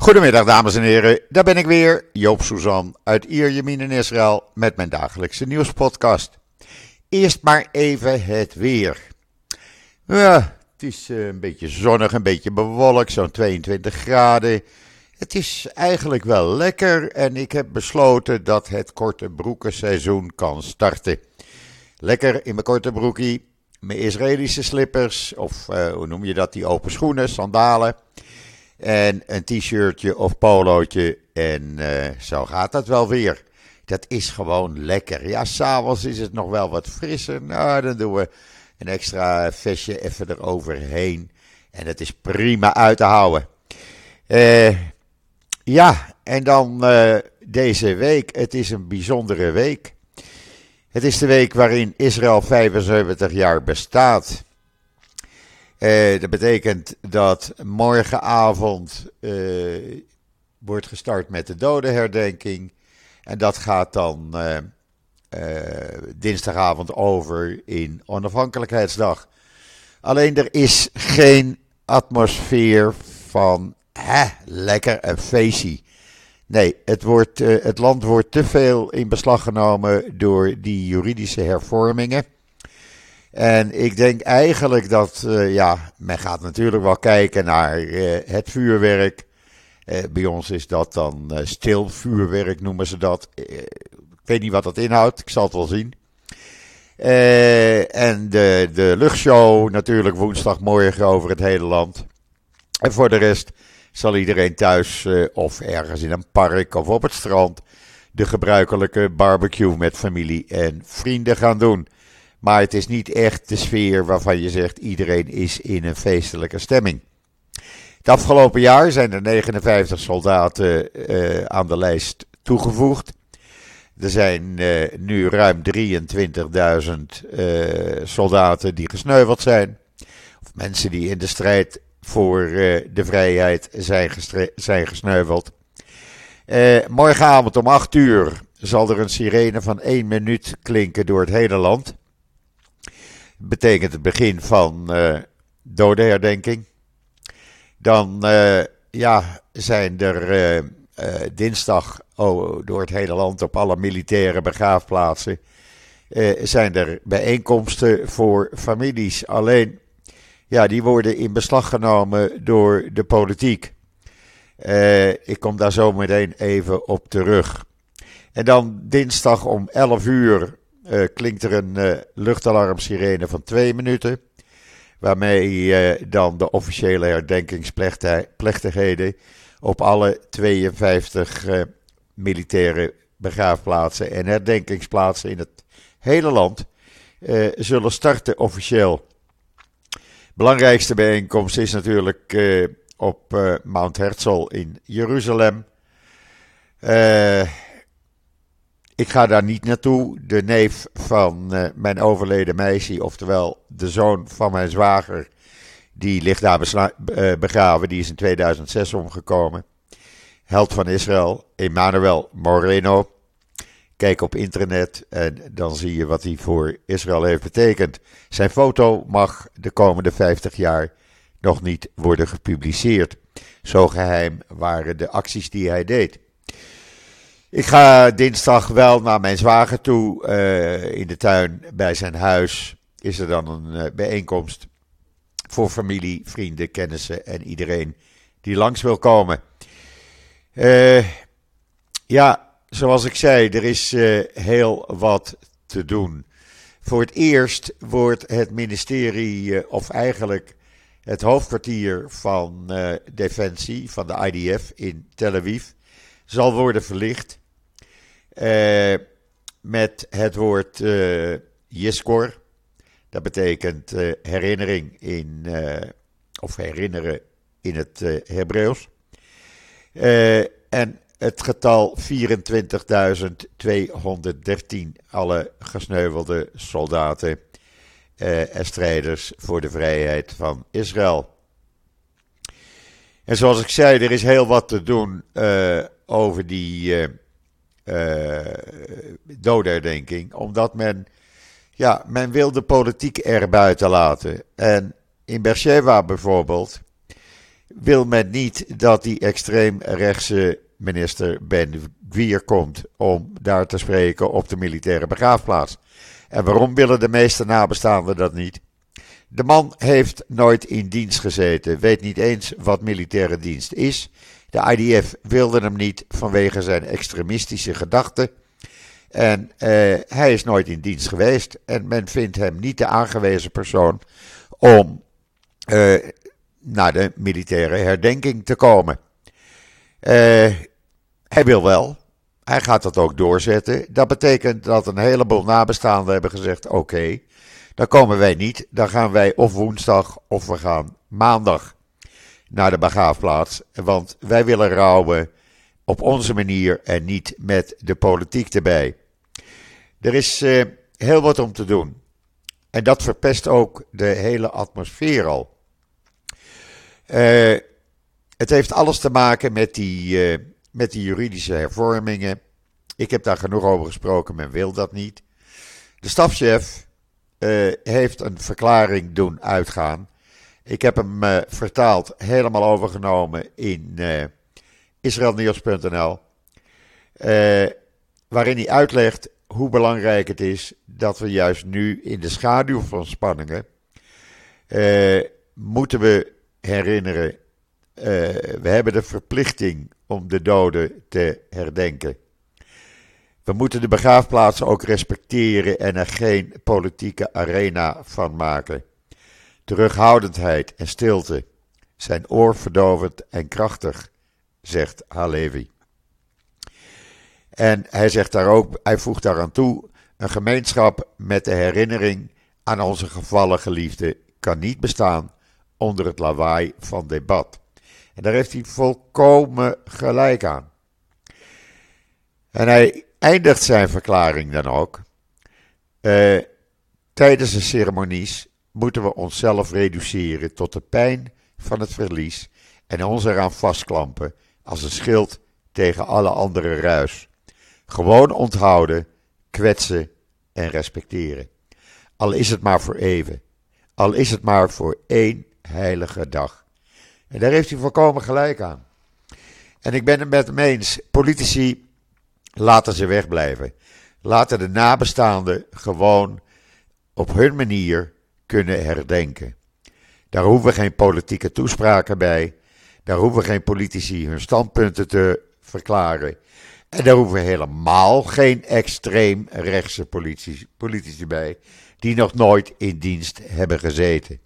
Goedemiddag dames en heren, daar ben ik weer, Joop Suzan uit Ierjemien in Israël met mijn dagelijkse nieuwspodcast. Eerst maar even het weer. Ja, het is eh, een beetje zonnig, een beetje bewolkt, zo'n 22 graden. Het is eigenlijk wel lekker en ik heb besloten dat het korte broekenseizoen kan starten. Lekker in mijn korte broekie, mijn Israëlische slippers, of uh, hoe noem je dat, die open schoenen, sandalen. En een t-shirtje of polootje en uh, zo gaat dat wel weer. Dat is gewoon lekker. Ja, s'avonds is het nog wel wat frisser. Nou, dan doen we een extra vestje even eroverheen. En dat is prima uit te houden. Uh, ja, en dan uh, deze week. Het is een bijzondere week. Het is de week waarin Israël 75 jaar bestaat. Uh, dat betekent dat morgenavond uh, wordt gestart met de dodenherdenking. En dat gaat dan uh, dinsdagavond over in Onafhankelijkheidsdag. Alleen er is geen atmosfeer van hè, lekker een feestje. Nee, het, wordt, het land wordt te veel in beslag genomen door die juridische hervormingen. En ik denk eigenlijk dat, uh, ja, men gaat natuurlijk wel kijken naar uh, het vuurwerk. Uh, bij ons is dat dan stil vuurwerk, noemen ze dat. ik weet niet wat dat inhoudt, ik zal het wel zien. en de, de luchtshow natuurlijk woensdagmorgen over het hele land. En voor de rest zal iedereen thuis of ergens in een park of op het strand de gebruikelijke barbecue met familie en vrienden gaan doen. Maar het is niet echt de sfeer waarvan je zegt iedereen is in een feestelijke stemming. Het afgelopen jaar zijn er 59 soldaten uh, aan de lijst toegevoegd. Er zijn uh, nu ruim 23.000 uh, soldaten die gesneuveld zijn. Of mensen die in de strijd voor de vrijheid zijn, zijn gesneuveld. morgenavond om 8 uur zal er een sirene van 1 minuut klinken door het hele land betekent het begin van uh, dodenherdenking. Dan uh, ja, zijn er uh, dinsdag oh, door het hele land op alle militaire begraafplaatsen zijn er bijeenkomsten voor families. Alleen, ja, die worden in beslag genomen door de politiek. ik kom daar zo meteen even op terug. En dan dinsdag om 11 uur uh, klinkt er een uh, luchtalarmsirene van twee minuten. Waarmee uh, dan de officiële herdenkingsplechtigheden op alle 52 militaire begraafplaatsen en herdenkingsplaatsen in het hele land zullen starten officieel. Belangrijkste bijeenkomst is natuurlijk op Mount Herzl in Jeruzalem. Uh, ik ga daar niet naartoe. De neef van uh, mijn overleden meisje, oftewel de zoon van mijn zwager, die ligt daar uh, begraven. Die is in 2006 omgekomen. Held van Israël, Emmanuel Moreno. Kijk op internet en dan zie je wat hij voor Israël heeft betekend. Zijn foto mag de komende 50 jaar nog niet worden gepubliceerd. Zo geheim waren de acties die hij deed. Ik ga dinsdag wel naar mijn zwager toe. Uh, in de tuin bij zijn huis is er dan een uh, bijeenkomst voor familie, vrienden, kennissen en iedereen die langs wil komen. Uh, ja, zoals ik zei, er is heel wat te doen. Voor het eerst wordt het ministerie, of eigenlijk het hoofdkwartier van Defensie, van de IDF in Tel Aviv, zal worden verlicht. Uh, met het woord uh, Yiskor. Dat betekent uh, herinnering in, of herinneren in het Hebreeuws. en het getal 24.213, alle gesneuvelde soldaten en strijders voor de vrijheid van Israël. En zoals ik zei, er is heel wat te doen over die uh, dodenherdenking. Omdat men, ja, men wil de politiek er buiten laten. En in Beersheba bijvoorbeeld, wil men niet dat die extreemrechtse minister Ben Gwier komt om daar te spreken op de militaire begraafplaats. En waarom willen de meeste nabestaanden dat niet? De man heeft nooit in dienst gezeten, weet niet eens wat militaire dienst is. De IDF wilde hem niet vanwege zijn extremistische gedachten. En eh, hij is nooit in dienst geweest. En men vindt hem niet de aangewezen persoon om eh, naar de militaire herdenking te komen. Uh, hij wil wel. Hij gaat dat ook doorzetten. Dat betekent dat een heleboel nabestaanden hebben gezegd: oké, dan komen wij niet. Dan gaan wij of woensdag of we gaan maandag naar de begraafplaats. Want wij willen rouwen op onze manier en niet met de politiek erbij. Er is uh, heel wat om te doen. En dat verpest ook de hele atmosfeer al. Uh, het heeft alles te maken met die, uh, met die juridische hervormingen. Ik heb daar genoeg over gesproken, men wil dat niet. De stafchef heeft een verklaring doen uitgaan. Ik heb hem vertaald, helemaal overgenomen in israelnieuws.nl. waarin hij uitlegt hoe belangrijk het is dat we juist nu in de schaduw van spanningen uh, moeten we herinneren, uh, we hebben de verplichting om de doden te herdenken. We moeten de begraafplaatsen ook respecteren en er geen politieke arena van maken. Terughoudendheid en stilte zijn oorverdovend en krachtig, zegt Halevi. En hij zegt daar ook, hij voegt daaraan toe, een gemeenschap met de herinnering aan onze gevallen geliefden kan niet bestaan onder het lawaai van debat. En daar heeft hij volkomen gelijk aan. En hij eindigt zijn verklaring dan ook. Uh, tijdens de ceremonies moeten we onszelf reduceren tot de pijn van het verlies en ons eraan vastklampen als een schild tegen alle andere ruis. Gewoon onthouden, kwetsen en respecteren. Al is het maar voor even. Al is het maar voor één heilige dag. En daar heeft hij volkomen gelijk aan. En ik ben het met hem eens. Politici laten ze wegblijven. Laten de nabestaanden gewoon op hun manier kunnen herdenken. Daar hoeven geen politieke toespraken bij. Daar hoeven geen politici hun standpunten te verklaren. En daar hoeven helemaal geen extreem rechtse politici, politici bij, die nog nooit in dienst hebben gezeten.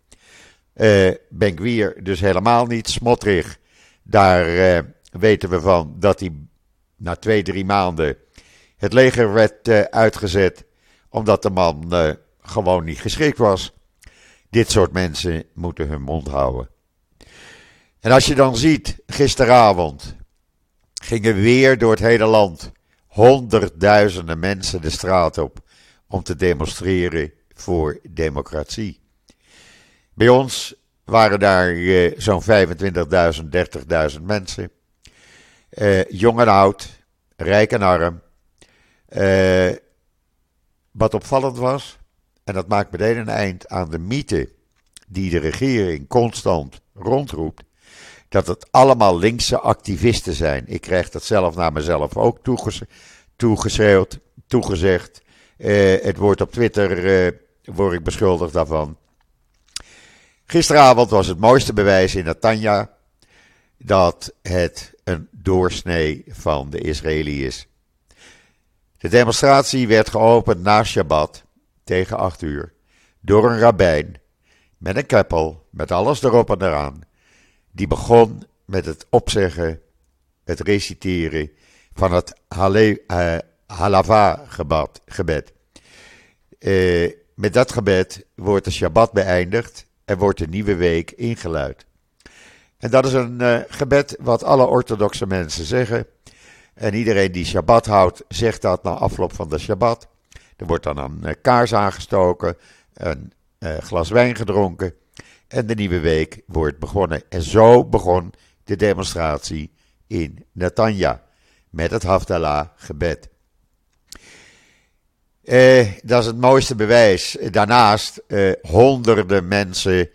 Uh, Benkwier dus helemaal niet. Smotrich, daar uh, weten we van dat hij na twee, drie maanden het leger werd uh, uitgezet, omdat de man gewoon niet geschikt was. Dit soort mensen moeten hun mond houden. En als je dan ziet, gisteravond, gingen weer door het hele land honderdduizenden mensen de straat op om te demonstreren voor democratie. Bij ons waren daar eh, zo'n 25.000, 30.000 mensen. Eh, jong en oud, rijk en arm. Eh, wat opvallend was, en dat maakt meteen een eind aan de mythe die de regering constant rondroept, dat het allemaal linkse activisten zijn. Ik krijg dat zelf naar mezelf ook toegeschreeuwd, toegezegd. Uh, het wordt op Twitter, uh, word ik beschuldigd daarvan. Gisteravond was het mooiste bewijs in Natanja dat het een doorsnee van de Israëli is. De demonstratie werd geopend na Shabbat tegen 8 uur door een rabbijn met een keppel, met alles erop en eraan die begon met het opzeggen, het reciteren van het uh, Halava-gebed. Uh, met dat gebed wordt de Shabbat beëindigd en wordt de nieuwe week ingeluid. En dat is een uh, gebed wat alle orthodoxe mensen zeggen. En iedereen die Shabbat houdt, zegt dat na afloop van de Shabbat. Er wordt dan een kaars aangestoken, een glas wijn gedronken. En de nieuwe week wordt begonnen. En zo begon de demonstratie in Netanya. Met het Haftalah gebed. Eh, dat is het mooiste bewijs. Daarnaast eh, honderden mensen,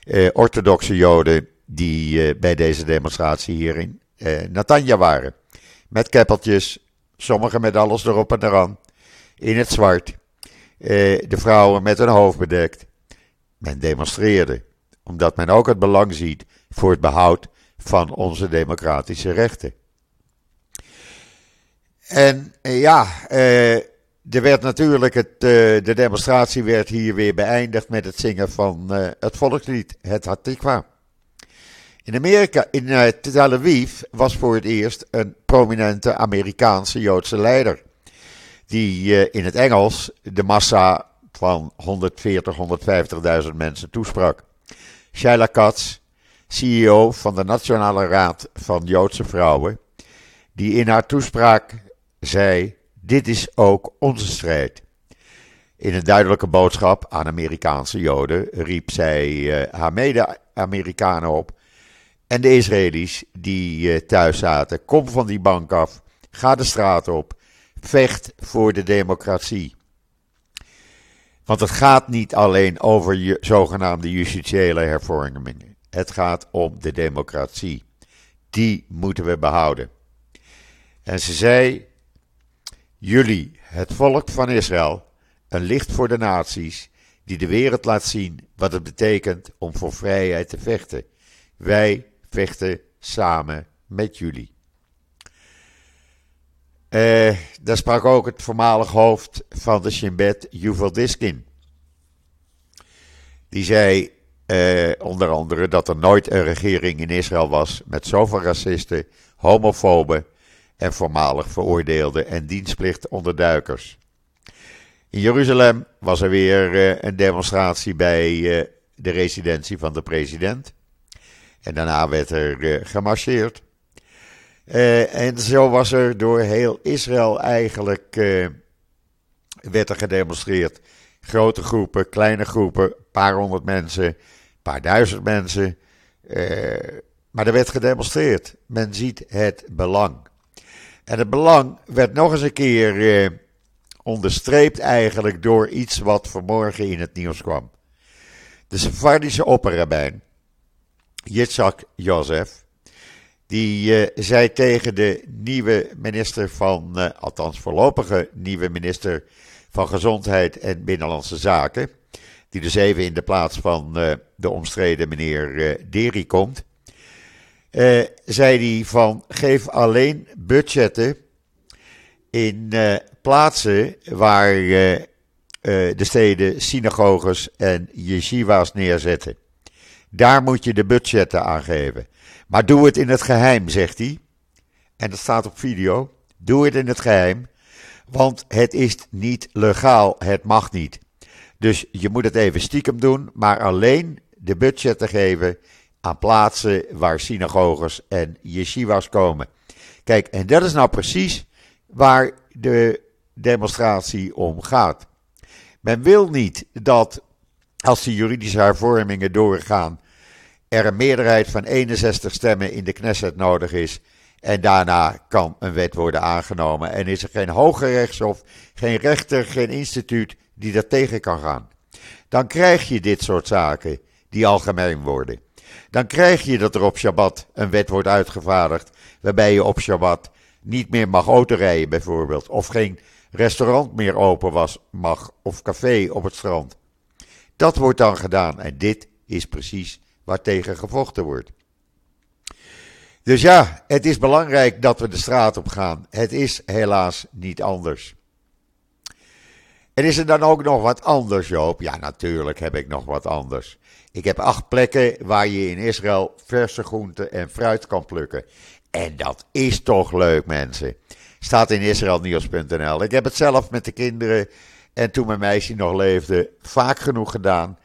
eh, orthodoxe joden, die bij deze demonstratie hier in Natanja waren. Met keppeltjes, sommigen met alles erop en eraan, in het zwart. de vrouwen met hun hoofd bedekt. Men demonstreerde, omdat men ook het belang ziet voor het behoud van onze democratische rechten. En ja, er werd natuurlijk het, de demonstratie werd hier weer beëindigd met het zingen van het volkslied, het Hatikwa. In Amerika, in Tel Aviv, was voor het eerst een prominente Amerikaanse Joodse leider. Die uh, in het Engels de massa van 140, 150.000 mensen toesprak. Shaila Katz, CEO van de Nationale Raad van Joodse Vrouwen, die in haar toespraak zei: Dit is ook onze strijd. In een duidelijke boodschap aan Amerikaanse Joden riep zij uh, haar mede-Amerikanen op en de Israëli's die uh, thuis zaten: Kom van die bank af, ga de straat op, vecht voor de democratie. Want het gaat niet alleen over je zogenaamde justitiële hervormingen. Het gaat om de democratie. Die moeten we behouden. En ze zei: Jullie, het volk van Israël, een licht voor de naties, die de wereld laat zien wat het betekent om voor vrijheid te vechten. Wij vechten samen met jullie. Uh, daar sprak ook het voormalig hoofd van de Shin Bet, Yuval Diskin. Die zei uh, onder andere dat er nooit een regering in Israël was met zoveel racisten, homofoben en voormalig veroordeelden en dienstplichtonderdukers. In Jeruzalem was er weer uh, een demonstratie bij de residentie van de president. En daarna werd er gemarcheerd. Uh, en zo was er door heel Israël eigenlijk uh, werd er gedemonstreerd. Grote groepen, kleine groepen, een paar honderd mensen, een paar duizend mensen. Uh, maar er werd gedemonstreerd. Men ziet het belang. En het belang werd nog eens een keer onderstreept eigenlijk door iets wat vanmorgen in het nieuws kwam. De Sephardische opperrabijn, Yitzhak Jozef, die uh, zei tegen de nieuwe minister van, uh, althans voorlopige nieuwe minister van Gezondheid en Binnenlandse Zaken, die dus even in de plaats van uh, de omstreden meneer Deri komt, zei hij van geef alleen budgetten in plaatsen waar de steden synagoges en yeshiva's neerzetten. Daar moet je de budgetten aangeven. Maar doe het in het geheim, zegt hij. En dat staat op video. Doe het in het geheim, want het is niet legaal, het mag niet. Dus je moet het even stiekem doen, maar alleen de budgetten geven aan plaatsen waar synagoges en yeshivas komen. Kijk, en dat is nou precies waar de demonstratie om gaat. Men wil niet dat als die juridische hervormingen doorgaan, er een meerderheid van 61 stemmen in de Knesset nodig is. En daarna kan een wet worden aangenomen. En is er geen hoger rechtshof, geen rechter, geen instituut die dat tegen kan gaan. Dan krijg je dit soort zaken die algemeen worden. Dan krijg je dat er op Shabbat een wet wordt uitgevaardigd. Waarbij je op Shabbat niet meer mag autorijden, bijvoorbeeld. Of geen restaurant meer open was, mag. Of café op het strand. Dat wordt dan gedaan. En dit is precies waar tegen gevochten wordt. Dus ja, het is belangrijk dat we de straat op gaan. Het is helaas niet anders. En is er dan ook nog wat anders, Joop? Ja, natuurlijk heb ik nog wat anders. Ik heb acht plekken waar je in Israël verse groenten en fruit kan plukken. En dat is toch leuk, mensen. Staat in israelnieuws.nl. Ik heb het zelf met de kinderen en toen mijn meisje nog leefde vaak genoeg gedaan.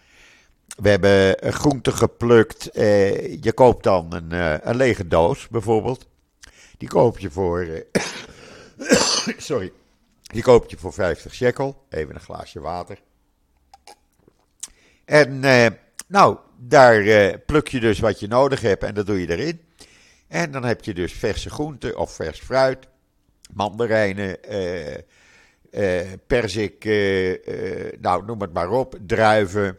We hebben groenten geplukt. Eh, je koopt dan een, uh, een lege doos bijvoorbeeld. Die koop je voor. Uh, sorry. Die koop je voor 50 shekel. Even een glaasje water. En nou, daar pluk je dus wat je nodig hebt en dat doe je erin. En dan heb je dus verse groenten of vers fruit. Mandarijnen, perzik, nou noem het maar op. Druiven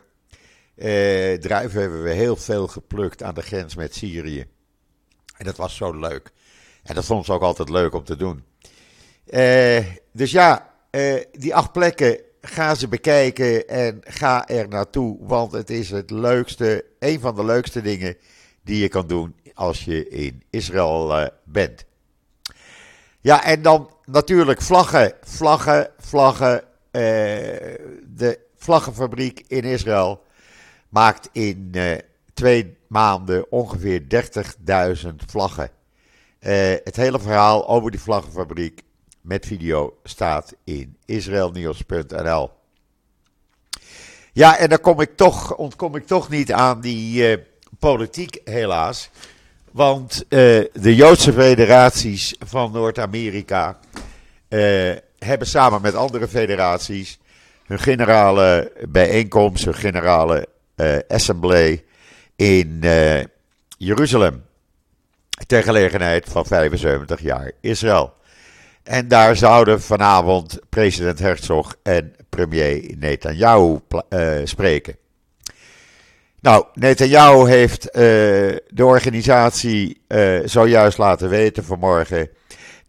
druiven hebben we heel veel geplukt aan de grens met Syrië. En dat was zo leuk. En dat vond ze ook altijd leuk om te doen. dus ja, die acht plekken ga ze bekijken en ga er naartoe. Want het is het leukste, een van de leukste dingen die je kan doen als je in Israël uh, bent. Ja, en dan natuurlijk vlaggen, vlaggen, vlaggen. Uh, de vlaggenfabriek in Israël maakt in uh, twee maanden ongeveer 30.000 vlaggen. het hele verhaal over die vlaggenfabriek met video staat in israelnieuws.nl. Ja, en dan kom ik toch, ontkom ik toch niet aan die uh, politiek, helaas. Want de Joodse federaties van Noord-Amerika hebben samen met andere federaties hun generale bijeenkomst, hun generale assembly in Jeruzalem. Ter gelegenheid van 75 jaar Israël. En daar zouden vanavond president Herzog en premier Netanyahu uh, spreken. Nou, Netanyahu heeft de organisatie zojuist laten weten vanmorgen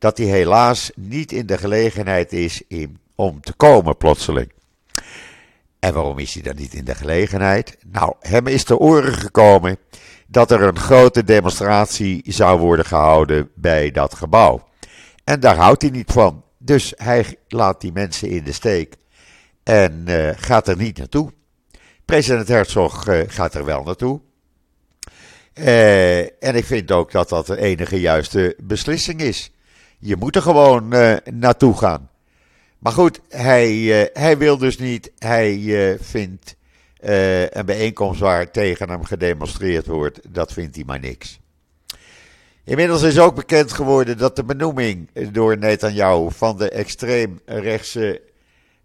dat hij helaas niet in de gelegenheid is om te komen plotseling. En waarom is hij dan niet in de gelegenheid? Nou, hem is te oren gekomen dat er een grote demonstratie zou worden gehouden bij dat gebouw. En daar houdt hij niet van. Dus hij laat die mensen in de steek en uh, gaat er niet naartoe. President Herzog uh, gaat er wel naartoe. Uh, en ik vind ook dat dat de enige juiste beslissing is. Je moet er gewoon naartoe gaan. Maar goed, hij, hij wil dus niet. Hij vindt een bijeenkomst waar tegen hem gedemonstreerd wordt, dat vindt hij maar niks. Inmiddels is ook bekend geworden dat de benoeming door Netanyahu van de extreemrechtse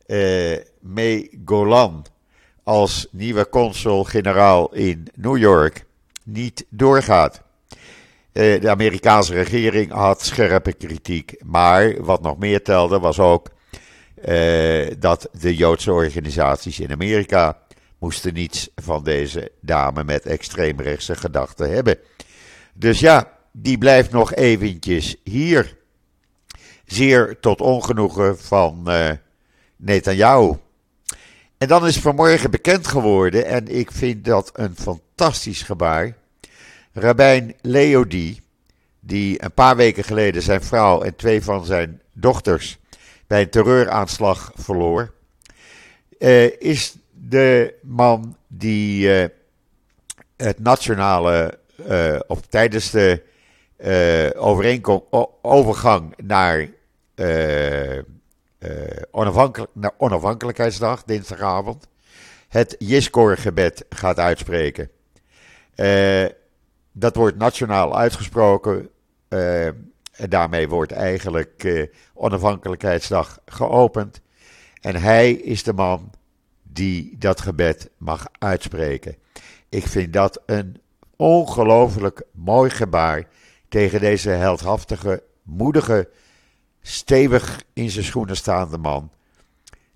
uh, May Golan als nieuwe consul-generaal in New York niet doorgaat. De Amerikaanse regering had scherpe kritiek, maar wat nog meer telde was ook uh, dat de Joodse organisaties in Amerika moesten niets van deze dame met extreemrechtse gedachten hebben. Dus ja, die blijft nog eventjes hier. Zeer tot ongenoegen van uh, Netanyahu. En dan is vanmorgen bekend geworden, en ik vind dat een fantastisch gebaar. Rabijn Leodi, die een paar weken geleden zijn vrouw en twee van zijn dochters bij een terreuraanslag verloor, uh, is de man die uh, het nationale, uh, of tijdens de overgang naar onafhankelijkheidsdag, dinsdagavond, het Jiskor-gebed gaat uitspreken. dat wordt nationaal uitgesproken. En daarmee wordt eigenlijk onafhankelijkheidsdag geopend. En hij is de man die dat gebed mag uitspreken. Ik vind dat een ongelooflijk mooi gebaar tegen deze heldhaftige, moedige, stevig in zijn schoenen staande man.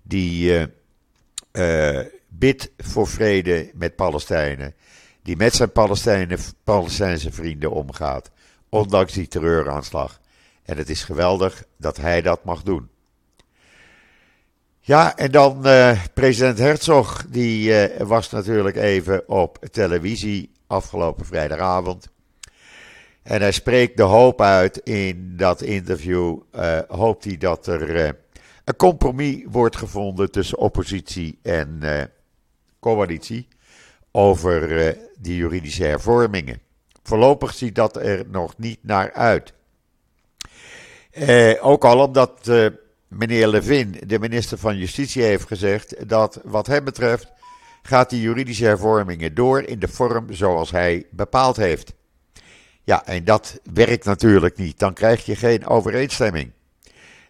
Die uh, uh, bidt voor vrede met Palestijnen. Die met zijn Palestijnse vrienden omgaat. Ondanks die terreuraanslag. En het is geweldig dat hij dat mag doen. Ja, en dan uh, president Herzog. Die was natuurlijk even op televisie afgelopen vrijdagavond. En hij spreekt de hoop uit in dat interview. Uh, hoopt hij dat er een compromis wordt gevonden tussen oppositie en coalitie over die juridische hervormingen. Voorlopig ziet dat er nog niet naar uit. ook al omdat meneer Levin, de minister van Justitie, heeft gezegd dat wat hem betreft gaat die juridische hervormingen door in de vorm zoals hij bepaald heeft. Ja, en dat werkt natuurlijk niet. Dan krijg je geen overeenstemming.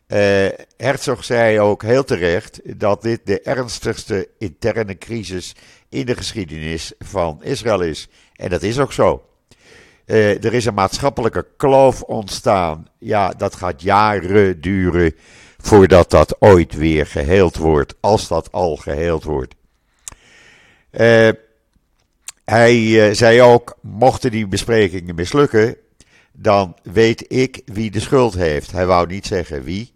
Uh, Herzog zei ook heel terecht dat dit de ernstigste interne crisis in de geschiedenis van Israël is. En dat is ook zo. Uh, er is een maatschappelijke kloof ontstaan. Ja, dat gaat jaren duren voordat dat ooit weer geheeld wordt, als dat al geheeld wordt. Uh, hij zei ook: mochten die besprekingen mislukken, dan weet ik wie de schuld heeft. Hij wou niet zeggen wie,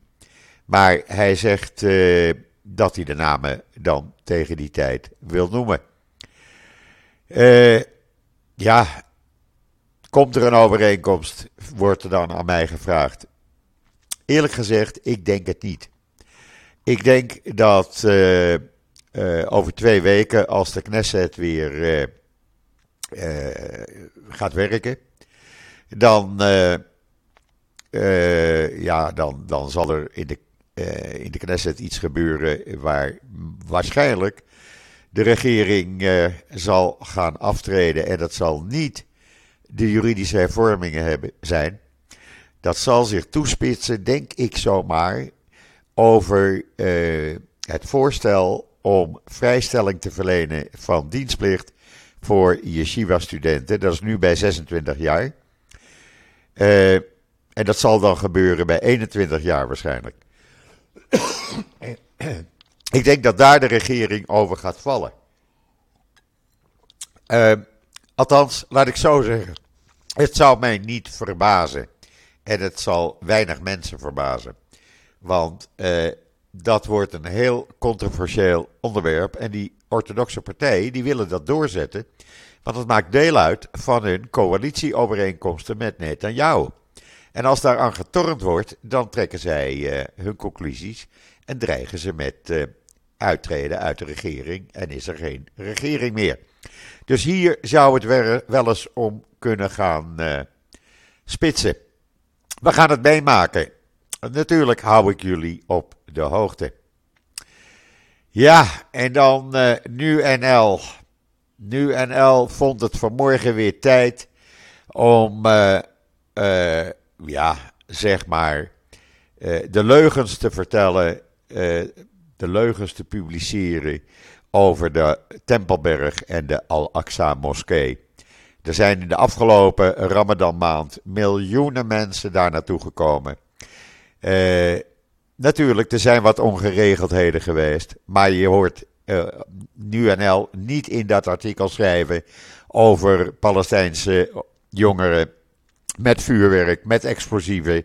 maar hij zegt dat hij de namen dan tegen die tijd wil noemen. ja, Komt er een overeenkomst? Wordt er dan aan mij gevraagd. Eerlijk gezegd, ik denk het niet. Ik denk dat uh, uh, over twee weken, als de Knesset weer uh, gaat werken, dan, ja, dan, dan zal er in de, in de Knesset iets gebeuren waar waarschijnlijk de regering zal gaan aftreden. En dat zal niet de juridische hervormingen hebben, zijn. Dat zal zich toespitsen, denk ik zomaar, over uh, het voorstel om vrijstelling te verlenen van dienstplicht voor yeshiva-studenten. Dat is nu bij 26 jaar. Uh, en dat zal dan gebeuren bij 21 jaar waarschijnlijk. ik denk dat daar de regering over gaat vallen. Uh, Althans, laat ik zo zeggen. Het zou mij niet verbazen. En het zal weinig mensen verbazen. Want eh, dat wordt een heel controversieel onderwerp. En die orthodoxe partijen die willen dat doorzetten. Want het maakt deel uit van hun coalitieovereenkomsten met Netanyahu. En als daar aan getornd wordt, dan trekken zij eh, hun conclusies en dreigen ze met uh, uittreden uit de regering en is er geen regering meer. Dus hier zou het wel eens om kunnen gaan uh, spitsen. We gaan het meemaken. Natuurlijk hou ik jullie op de hoogte. Ja, en dan uh, nu NL. Nu NL vond het vanmorgen weer tijd om, uh, ja, zeg maar, de leugens te vertellen, de leugens te publiceren over de Tempelberg en de Al-Aqsa moskee. Er zijn in de afgelopen Ramadan-maand miljoenen mensen daar naartoe gekomen. Uh, natuurlijk, er zijn wat ongeregeldheden geweest. Maar je hoort uh, NL niet in dat artikel schrijven over Palestijnse jongeren met vuurwerk, met explosieven.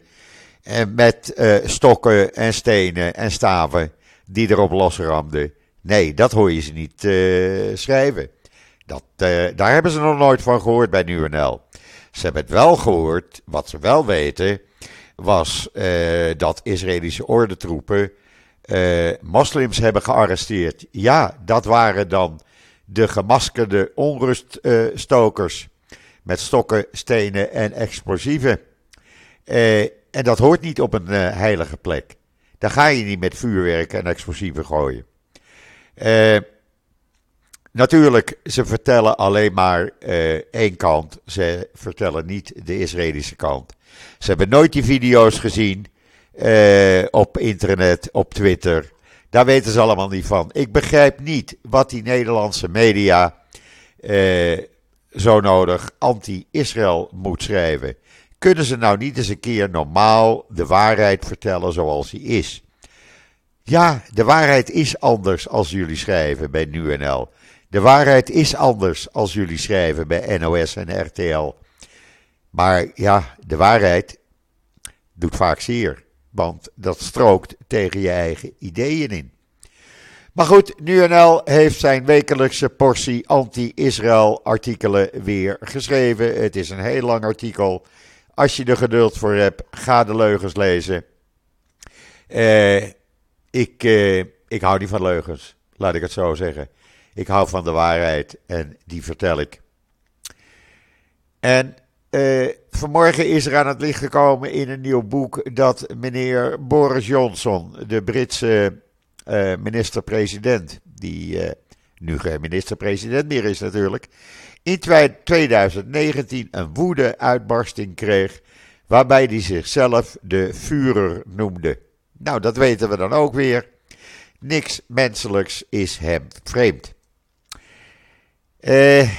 En met uh, stokken en stenen en staven die erop losramden. Nee, dat hoor je ze niet schrijven. Dat, uh, daar hebben ze nog nooit van gehoord bij NUNL. Ze hebben het wel gehoord, wat ze wel weten, was uh, dat Israëlische ordentroepen moslims hebben gearresteerd. Ja, dat waren dan de gemaskerde onruststokers met stokken, stenen en explosieven. en dat hoort niet op een heilige plek. Daar ga je niet met vuurwerk en explosieven gooien. Uh, natuurlijk, ze vertellen alleen maar uh, één kant. Ze vertellen niet de Israëlische kant. Ze hebben nooit die video's gezien uh, op internet, op Twitter. Daar weten ze allemaal niet van. Ik begrijp niet wat die Nederlandse media zo nodig anti-Israël moet schrijven. Kunnen ze nou niet eens een keer normaal de waarheid vertellen zoals die is? Ja, de waarheid is anders als jullie schrijven bij NuNL. De waarheid is anders als jullie schrijven bij NOS en RTL. Maar ja, de waarheid doet vaak zeer. Want dat strookt tegen je eigen ideeën in. Maar goed, NuNL heeft zijn wekelijkse portie anti-Israël artikelen weer geschreven. Het is een heel lang artikel. Als je er geduld voor hebt, ga de leugens lezen. Eh ik, eh, ik hou niet van leugens, laat ik het zo zeggen. Ik hou van de waarheid en die vertel ik. En eh, vanmorgen is er aan het licht gekomen in een nieuw boek dat meneer Boris Johnson, de Britse uh, minister-president, die uh, nu geen minister-president meer is natuurlijk, in 2019 een woede-uitbarsting kreeg waarbij hij zichzelf de Führer noemde. Nou, dat weten we dan ook weer. Niks menselijks is hem vreemd. Eh,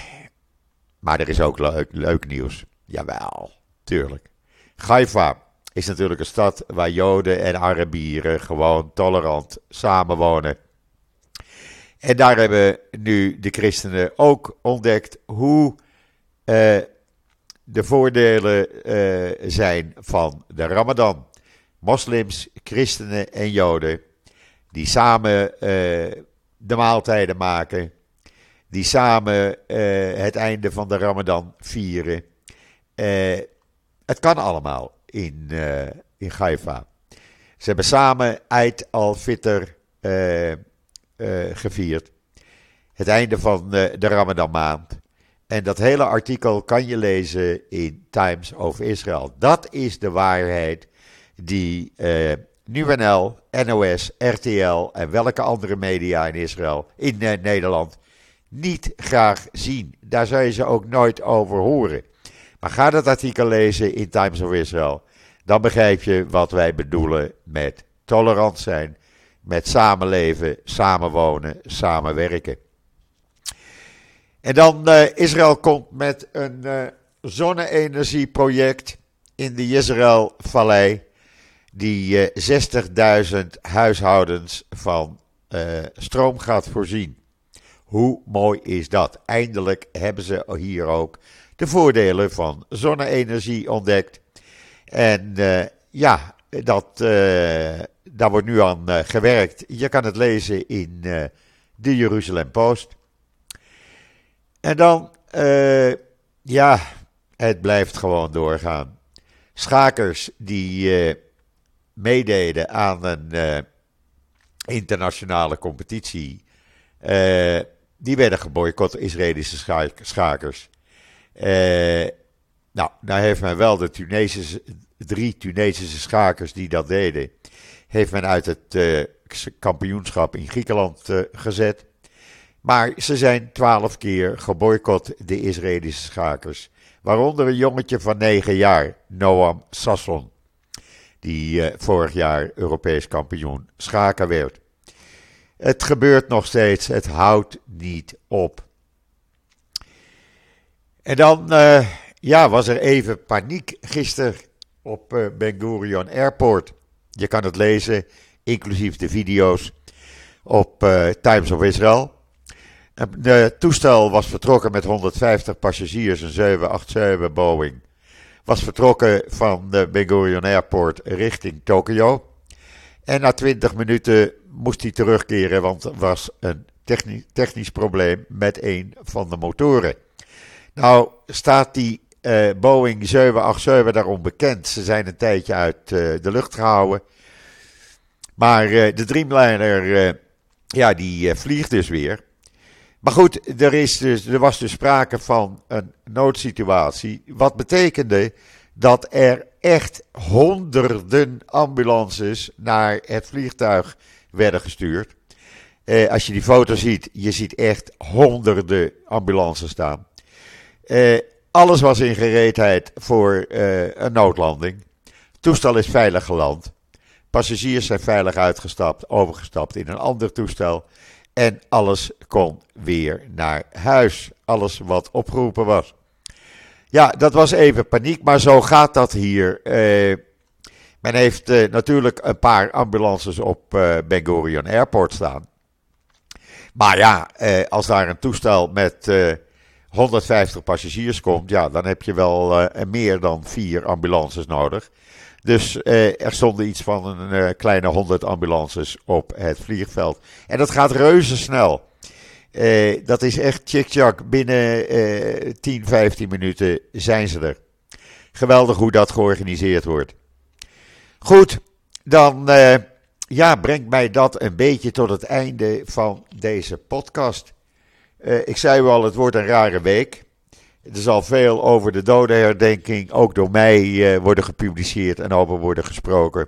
maar er is ook leuk, leuk nieuws. Jawel, tuurlijk. Haifa is natuurlijk een stad waar Joden en Arabieren gewoon tolerant samenwonen. En daar hebben nu de christenen ook ontdekt hoe uh, de voordelen uh, zijn van de Ramadan. Moslims, christenen en Joden die samen uh, de maaltijden maken, die samen het einde van de Ramadan vieren. het kan allemaal in, in Haifa. Ze hebben samen Eid al-Fitr gevierd. Het einde van de Ramadan maand. En dat hele artikel kan je lezen in Times of Israel. Dat is de waarheid die uh, NUNL, NOS, RTL en welke andere media in Israël, in uh, Nederland, niet graag zien. Daar zou je ze ook nooit over horen. Maar ga dat artikel lezen in Times of Israel. Dan begrijp je wat wij bedoelen met tolerant zijn, met samenleven, samenwonen, samenwerken. En dan uh, Israël komt met een uh, zonne-energieproject in de Jezreel-vallei. Die uh, 60.000 huishoudens van stroom gaat voorzien. Hoe mooi is dat? Eindelijk hebben ze hier ook de voordelen van zonne-energie ontdekt. En ja, dat, daar wordt nu aan gewerkt. Je kan het lezen in de Jeruzalem Post. En dan, ja, het blijft gewoon doorgaan. Schakers die meededen aan een internationale competitie, die werden geboycott, Israëlische schakers. nou, daar heeft men wel de Tunesische, drie Tunesische schakers die dat deden, heeft men uit het kampioenschap in Griekenland gezet. Maar ze zijn twaalf keer geboycott, de Israëlische schakers. Waaronder een jongetje van negen jaar, Noam Sasson. Die vorig jaar Europees kampioen schaken werd. Het gebeurt nog steeds, het houdt niet op. En dan uh, ja, was er even paniek gisteren op uh, Ben Gurion Airport. Je kan het lezen, inclusief de video's, op Times of Israel. Het toestel was vertrokken met 150 passagiers, een 787 Boeing. Was vertrokken van de Ben Gurion Airport richting Tokio. En na 20 minuten moest hij terugkeren, want er was een technisch, technisch probleem met een van de motoren. Nou staat die uh, Boeing 787 daarom bekend. Ze zijn een tijdje uit uh, de lucht gehouden. Maar uh, de Dreamliner, ja, die vliegt dus weer. Maar goed, er, is dus, er was dus sprake van een noodsituatie. Wat betekende dat er echt honderden ambulances naar het vliegtuig werden gestuurd. Eh, als je die foto ziet, je ziet echt honderden ambulances staan. Eh, alles was in gereedheid voor eh, een noodlanding. Toestel is veilig geland. Passagiers zijn veilig uitgestapt, overgestapt in een ander toestel. En alles kon weer naar huis. Alles wat opgeroepen was. Ja, dat was even paniek, maar zo gaat dat hier. Men heeft eh, natuurlijk een paar ambulances op uh, Ben Airport staan. Maar ja, eh, als daar een toestel met 150 passagiers komt, ja, dan heb je wel meer dan vier ambulances nodig. Dus er stonden iets van een kleine 100 ambulances op het vliegveld. En dat gaat reuze snel. Dat is echt chick Binnen 10, 15 minuten zijn ze er. Geweldig hoe dat georganiseerd wordt. Goed, dan ja, brengt mij dat een beetje tot het einde van deze podcast. ik zei u al, het wordt een rare week. Er zal veel over de dodenherdenking, ook door mij, eh, worden gepubliceerd en over worden gesproken.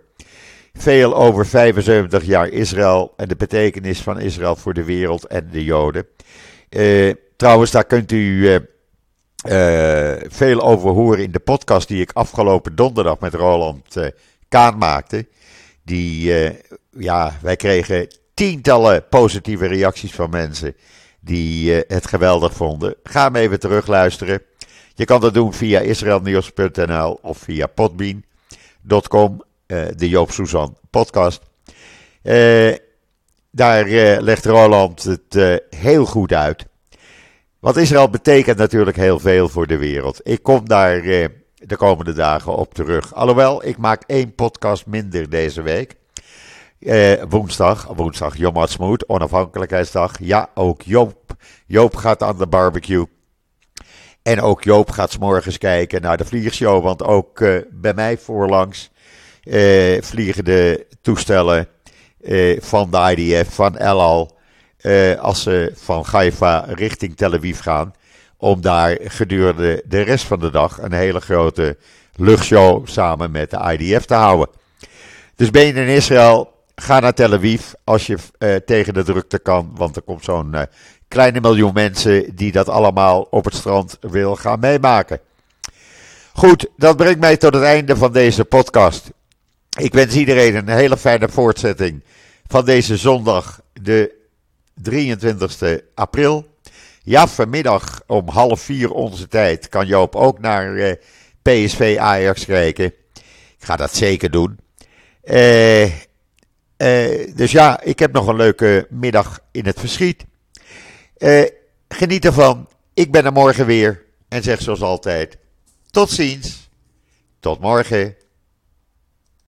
Veel over 75 jaar Israël en de betekenis van Israël voor de wereld en de Joden. Trouwens, daar kunt u veel over horen in de podcast die ik afgelopen donderdag met Roland Maakte. Die, ja, wij kregen tientallen positieve reacties van mensen die uh, het geweldig vonden. Ga hem even terugluisteren. Je kan dat doen via israelnieuws.nl of via podbean.com, uh, de Joop Suzan podcast. Daar legt Roland het heel goed uit. Want Israël betekent natuurlijk heel veel voor de wereld. Ik kom daar de komende dagen op terug. Alhoewel, ik maak één podcast minder deze week. Eh, woensdag, woensdag Yom Ha'atzmaut, onafhankelijkheidsdag. Ja, ook Joop, Joop gaat aan de barbecue. En ook Joop gaat s morgens kijken naar de vliegshow. Want ook uh, bij mij voorlangs uh, vliegen de toestellen uh, van de IDF, van El Al. als ze van Haifa richting Tel Aviv gaan om daar gedurende de rest van de dag een hele grote luchtshow samen met de IDF te houden. Dus ben je in Israël, ga naar Tel Aviv als je uh, tegen de drukte kan, want er komt zo'n uh, kleine miljoen mensen die dat allemaal op het strand wil gaan meemaken. Goed, dat brengt mij tot het einde van deze podcast. Ik wens iedereen een hele fijne voortzetting van deze zondag, de 23 april. Ja, vanmiddag om half vier onze tijd kan Joop ook naar eh, PSV Ajax kijken. Ik ga dat zeker doen. Uh, uh, dus ja, ik heb nog een leuke middag in het verschiet. geniet ervan. Ik ben er morgen weer. En zeg zoals altijd: tot ziens. Tot morgen.